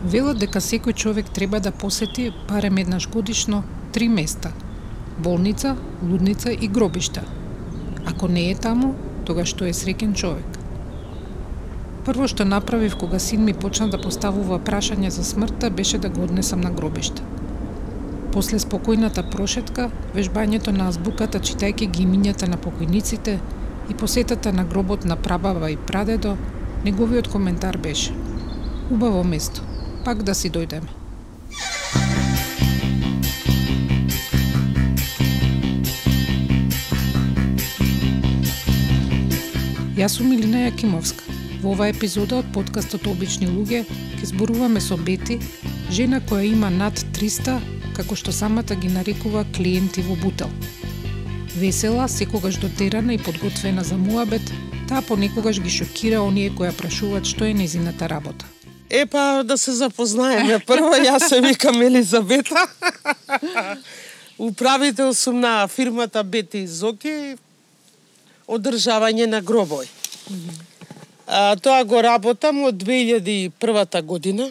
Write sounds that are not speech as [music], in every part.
Велат дека секој човек треба да посети барем еднаш годишно три места – болница, лудница и гробишта. Ако не е таму, тогаш што е среќен човек. Прво што направив кога син ми почна да поставува прашање за смртта беше да го однесам на гробишта. После спокојната прошетка, вежбањето на азбуката читајќи ги имињата на покојниците и посетата на гробот на прабаба и прадедо, неговиот коментар беше Убаво место пак да си дојдеме. Јас сум Илина Јакимовска. Во оваа епизода од подкастот Обични луѓе ќе зборуваме со Бети, жена која има над 300, како што самата ги нарекува клиенти во бутел. Весела, секогаш дотерана и подготвена за муабет, таа понекогаш ги шокира оние која прашуваат што е незината работа. Епа, да се запознаеме. Прво, јас се викам Елизабета. Управител сум на фирмата Бети Зоки, одржавање на гробој. А, тоа го работам од 2001 година.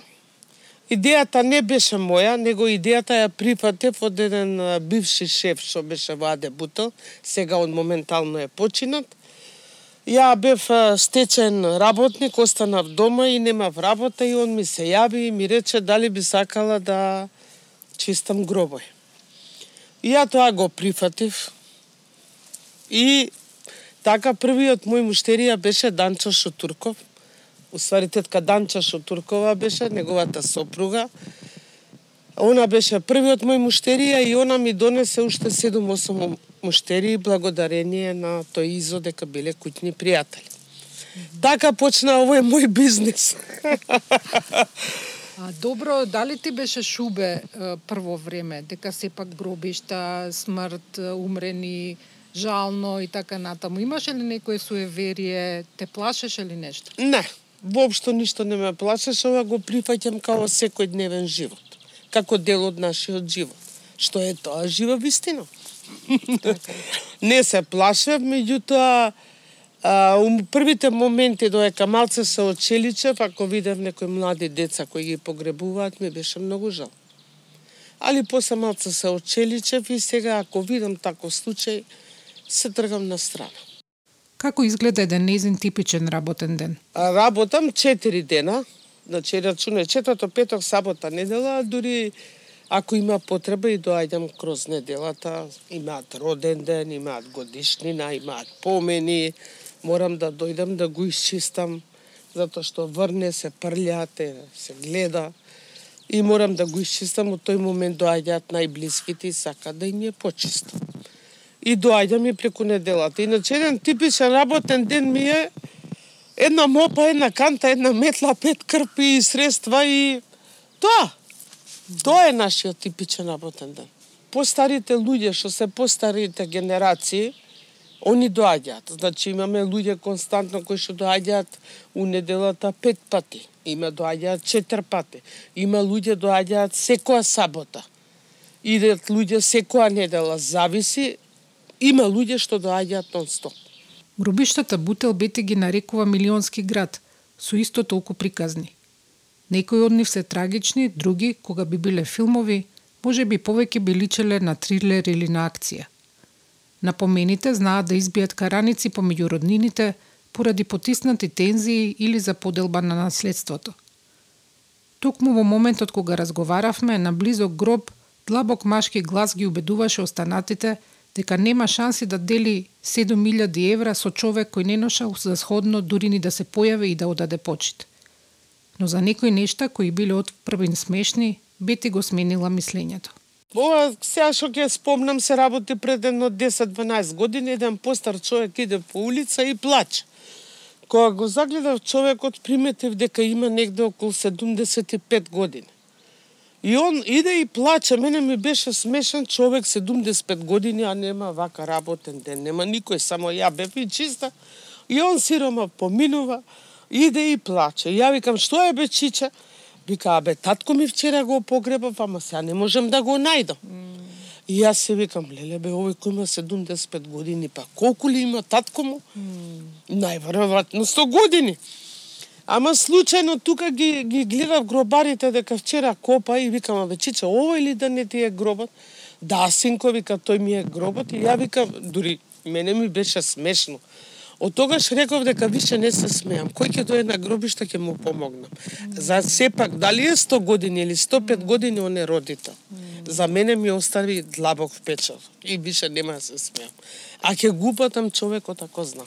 Идејата не беше моја, него идејата ја прифатев од еден бивши шеф што беше во Аде Бутел, сега он моментално е починат. Ја бев стечен работник, останав дома и немав работа и он ми се јави и ми рече дали би сакала да чистам гробој. И ја тоа го прифатив. И така првиот мој муштерија беше Данчо Шутурков. Уствари тетка Данча Шутуркова беше неговата сопруга. Она беше првиот мој муштерија и она ми донесе уште 7-8 муштери благодарение на тој изо дека биле куќни пријатели. Така почна овој мој бизнес. А, добро, дали ти беше шубе прво време, дека сепак гробишта, смрт, умрени, жално и така натаму. Имаше ли некое суеверие, те плашеше ли нешто? Не, воопшто ништо не ме плашеше, ова го прифаќам као секој дневен живот, како дел од нашиот живот. Што е тоа жива вистина. [laughs] не се плашев, меѓутоа а, у првите моменти доека малце се очеличев, ако видев некои млади деца кои ги погребуваат, ми беше многу жал. Али после малце се очеличев и сега ако видам таков случај, се тргам на страна. Како изгледа еден незин типичен работен ден? А, работам 4 дена, значи рачуне четврто, петок, сабота, недела, дури Ако има потреба и доаѓам кроз неделата, имаат роден ден, имаат годишнина, имаат помени, морам да дојдам да го исчистам, затоа што врне се прљате, се гледа и морам да го исчистам, од тој момент доаѓаат најблиските и сака да им е почистам. И доаѓам и преку неделата. Иначе еден типичен работен ден ми е една мопа, една канта, една метла, пет крпи и средства и тоа. Тоа е нашиот типичен работен ден. Постарите луѓе, што се постарите генерации, они доаѓаат. Значи имаме луѓе константно кои што доаѓаат у неделата пет пати. Има доаѓаат четири пати. Има луѓе доаѓаат секоја сабота. Идат луѓе секоја недела, зависи. Има луѓе што доаѓаат нон-стоп. Гробиштата Бутел Бете ги нарекува милионски град, со исто толку приказни. Некои од нив се трагични, други, кога би биле филмови, може би повеќе би личеле на трилер или на акција. Напомените знаат да избијат караници помеѓу роднините поради потиснати тензии или за поделба на наследството. Токму во моментот кога разговаравме, на близок гроб, длабок машки глас ги убедуваше останатите дека нема шанси да дели 7000 евра со човек кој не ноша за сходно дури ни да се појави и да одаде почит но за некои нешта кои биле од првин смешни, Бети го сменила мислењето. Ова сега што ќе спомнам се работи пред едно 10-12 години, еден постар човек иде по улица и плаче. Кога го загледав човекот, приметив дека има негде околу 75 години. И он иде и плаче. Мене ми беше смешен човек 75 години, а нема вака работен ден. Нема никој, само ја бев и чиста. И он сирома поминува иде и плаче. Ја викам, што е бе чиче? Вика, абе, татко ми вчера го погребав, ама сега не можем да го најдам. Mm. И јас се викам, леле бе, овој кој има 75 години, па колку ли има татко му? Mm. Најверојатно 100 години. Ама случајно тука ги, ги гледав гробарите дека вчера копа и викам, абе чиче, овој или да не ти е гробот? Да, синко, вика, тој ми е гробот и ја викам, дури мене ми беше смешно. Од тогаш реков дека више не се смеам. Кој ќе дое на гробишта ќе му помогнам. За сепак, дали е 100 години или 105 години он е родител. За мене ми остави длабок впечат и више нема да се смеам. А ќе гупатам човекот ако знам.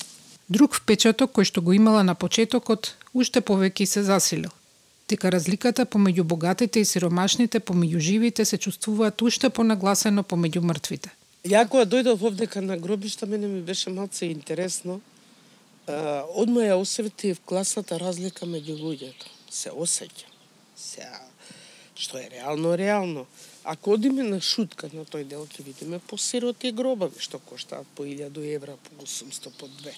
Друг впечаток кој што го имала на почетокот, уште повеќе се засилил. Дека разликата помеѓу богатите и сиромашните, помеѓу живите се чувствуваат уште понагласено помеѓу мртвите. Ја кога дојдов овдека на гробишта, мене ми беше малце интересно одма ја осветив класната разлика меѓу луѓето. Се осеќа. Се, што е реално, реално. Ако одиме на шутка на тој дел, ќе видиме по сироти гробови, што коштаат по 1000 евра, по 800, по 2.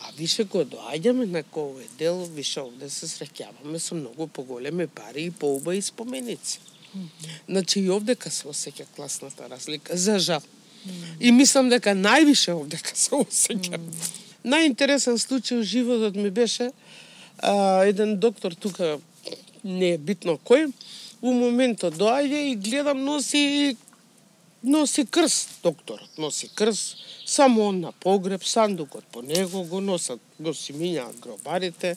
А више го доаѓаме на кој дел, више овде се среќаваме со многу поголеми пари и поубави споменици. Mm -hmm. Значи и овдека се осеќа класната разлика, за жал. Mm -hmm. И мислам дека највише овдека се осеќа. Mm -hmm Најинтересен случај во животот ми беше а, еден доктор тука не е битно кој, у моментот доаѓа и гледам носи носи крст, докторот носи крст. само он на погреб, сандукот по него го носат, го си минјаат гробарите.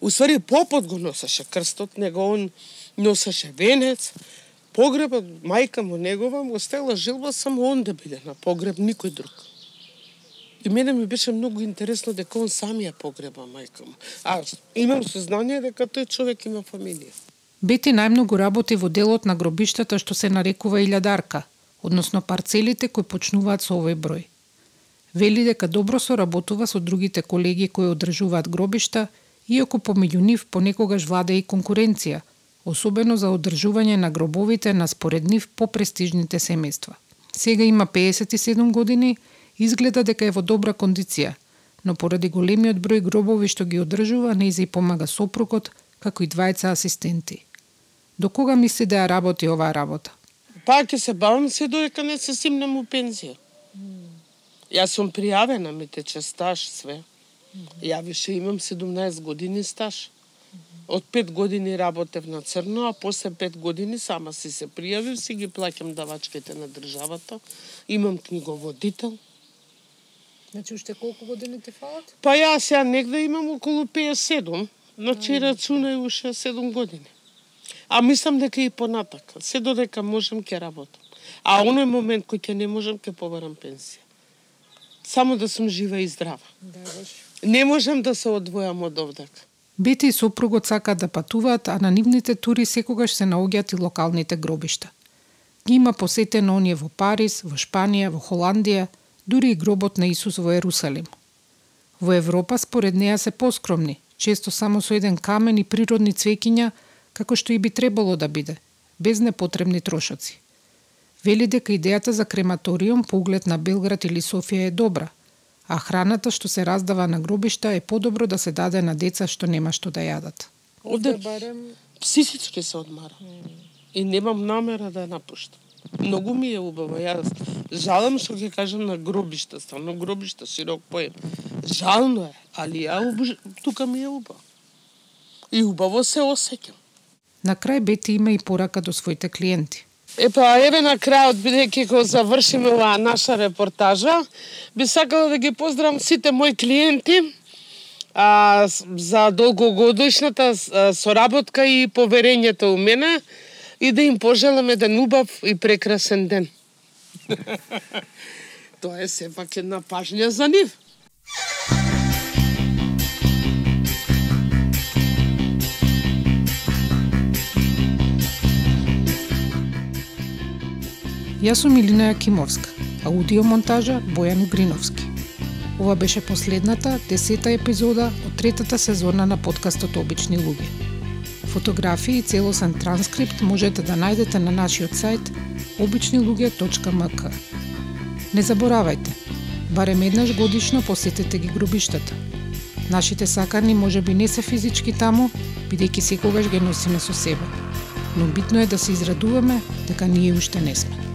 Уствари попот го носеше крстот, него он носеше венец, погребот, мајка му негова, му стела жилба само он да биде на погреб, никој друг. И мене ми беше многу интересно дека он сам ја погреба мајка му. А имам сознание дека тој човек има фамилија. Бети најмногу работи во делот на гробиштата што се нарекува илјадарка, односно парцелите кои почнуваат со овој број. Вели дека добро соработува со другите колеги кои одржуваат гробишта, иако помеѓу нив понекогаш влада и конкуренција, особено за одржување на гробовите на според нив попрестижните семејства. Сега има 57 години Изгледа дека е во добра кондиција, но поради големиот број гробови што ги одржува, не и помага сопругот, како и двајца асистенти. До кога мисли да ја работи оваа работа? Па ќе се бавам се додека не се симнам у пензија. Јас сум пријавена, ми тече стаж све. Ја више имам 17 години стаж. Од 5 години работев на црно, а после 5 години сама си се пријавив, си ги плаќам давачките на државата. Имам книговодител. Значи, уште колку години ти фалат? Па ја сега негде имам околу 57. Значи, рацунај уште 7 години. А мислам дека и понатака. Се додека можам ќе работам. А оној момент кој ќе не можам ќе побарам пенсија. Само да сум жива и здрава. Да. Не можам да се одвојам од овдека. Бите и сопругот сакаат да патуваат, а на нивните тури секогаш се наоѓаат и локалните гробишта. Ги има посетено оние во Париз, во Шпанија, во Холандија, дури и гробот на Исус во Ерусалим. Во Европа според неа се поскромни, често само со еден камен и природни цвекиња, како што и би требало да биде, без непотребни трошоци. Вели дека идејата за крематориум по углед на Белград или Софија е добра, а храната што се раздава на гробишта е подобро да се даде на деца што нема што да јадат. Овде барем психички се одмара. И немам намера да ја напуштам. Многу ми е убаво. Јас жалам што ќе кажам на гробишта, стварно гробишта, широк поем. Жално е, али ја убж... тука ми е убаво. И убаво се осеќам. На крај Бети има и порака до своите клиенти. Епа, еве на крајот, бидејќи го завршиме оваа наша репортажа, би сакала да ги поздравам сите мои клиенти а, за долгогодишната соработка и поверењето у мене и да им пожелам еден убав и прекрасен ден. [laughs] Тоа е сепак една пажња за нив. Јас сум Илина Јакимовска, аудиомонтажа Бојан Гриновски. Ова беше последната, десета епизода од третата сезона на подкастот Обични луѓе. Фотографии и целосен транскрипт можете да најдете на нашиот сајт обичнилуѓе.мк. Не заборавајте, барем еднаш годишно посетете ги гробиштата. Нашите сакани може би не се физички таму, бидејќи секогаш ги носиме со себе. Но битно е да се израдуваме дека ние уште не сме.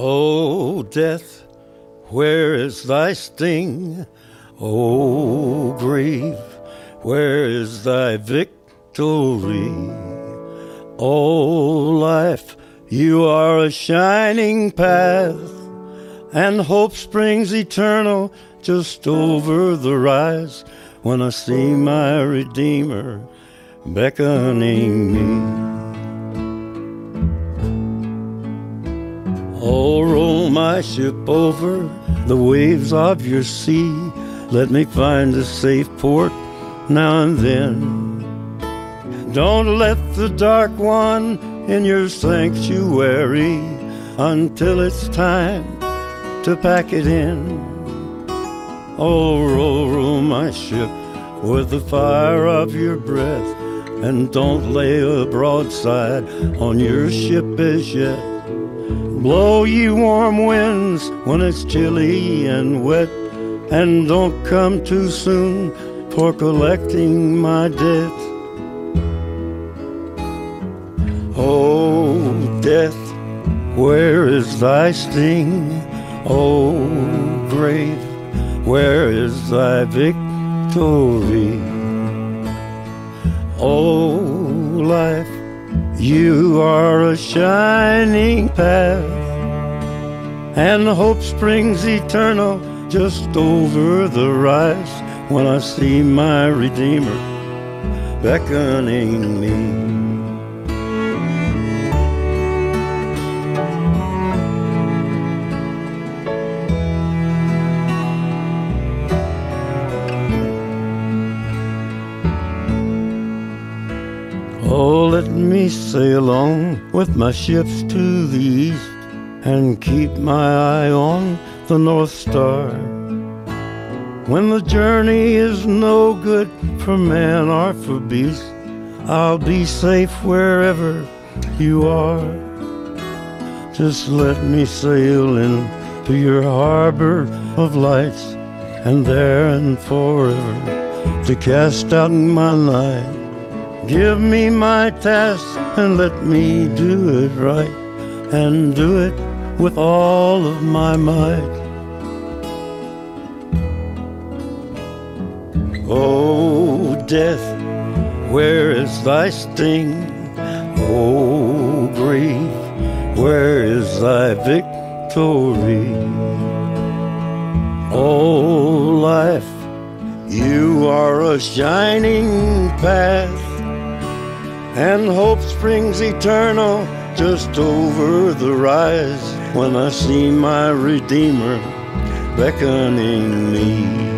Oh, death where is thy sting? Oh, o grave, where is thy victory? O life, you are a shining path, and hope springs eternal just over the rise when I see my Redeemer beckoning me. My ship over the waves of your sea. Let me find a safe port now and then. Don't let the dark one in your sanctuary until it's time to pack it in. Oh, roll, roll my ship with the fire of your breath, and don't lay a broadside on your ship as yet. Blow ye warm winds when it's chilly and wet, and don't come too soon for collecting my debt. Oh, death, where is thy sting? Oh, grave, where is thy victory? Oh, life, you are a shining path, and hope springs eternal just over the rise when I see my Redeemer beckoning me. Let me sail on with my ships to the east and keep my eye on the North Star. When the journey is no good for man or for beast, I'll be safe wherever you are. Just let me sail into your harbor of lights, and there and forever to cast out my light. Give me my task and let me do it right and do it with all of my might. Oh, death, where is thy sting? Oh, grief, where is thy victory? Oh, life, you are a shining path and hope springs eternal just over the rise when I see my Redeemer beckoning me.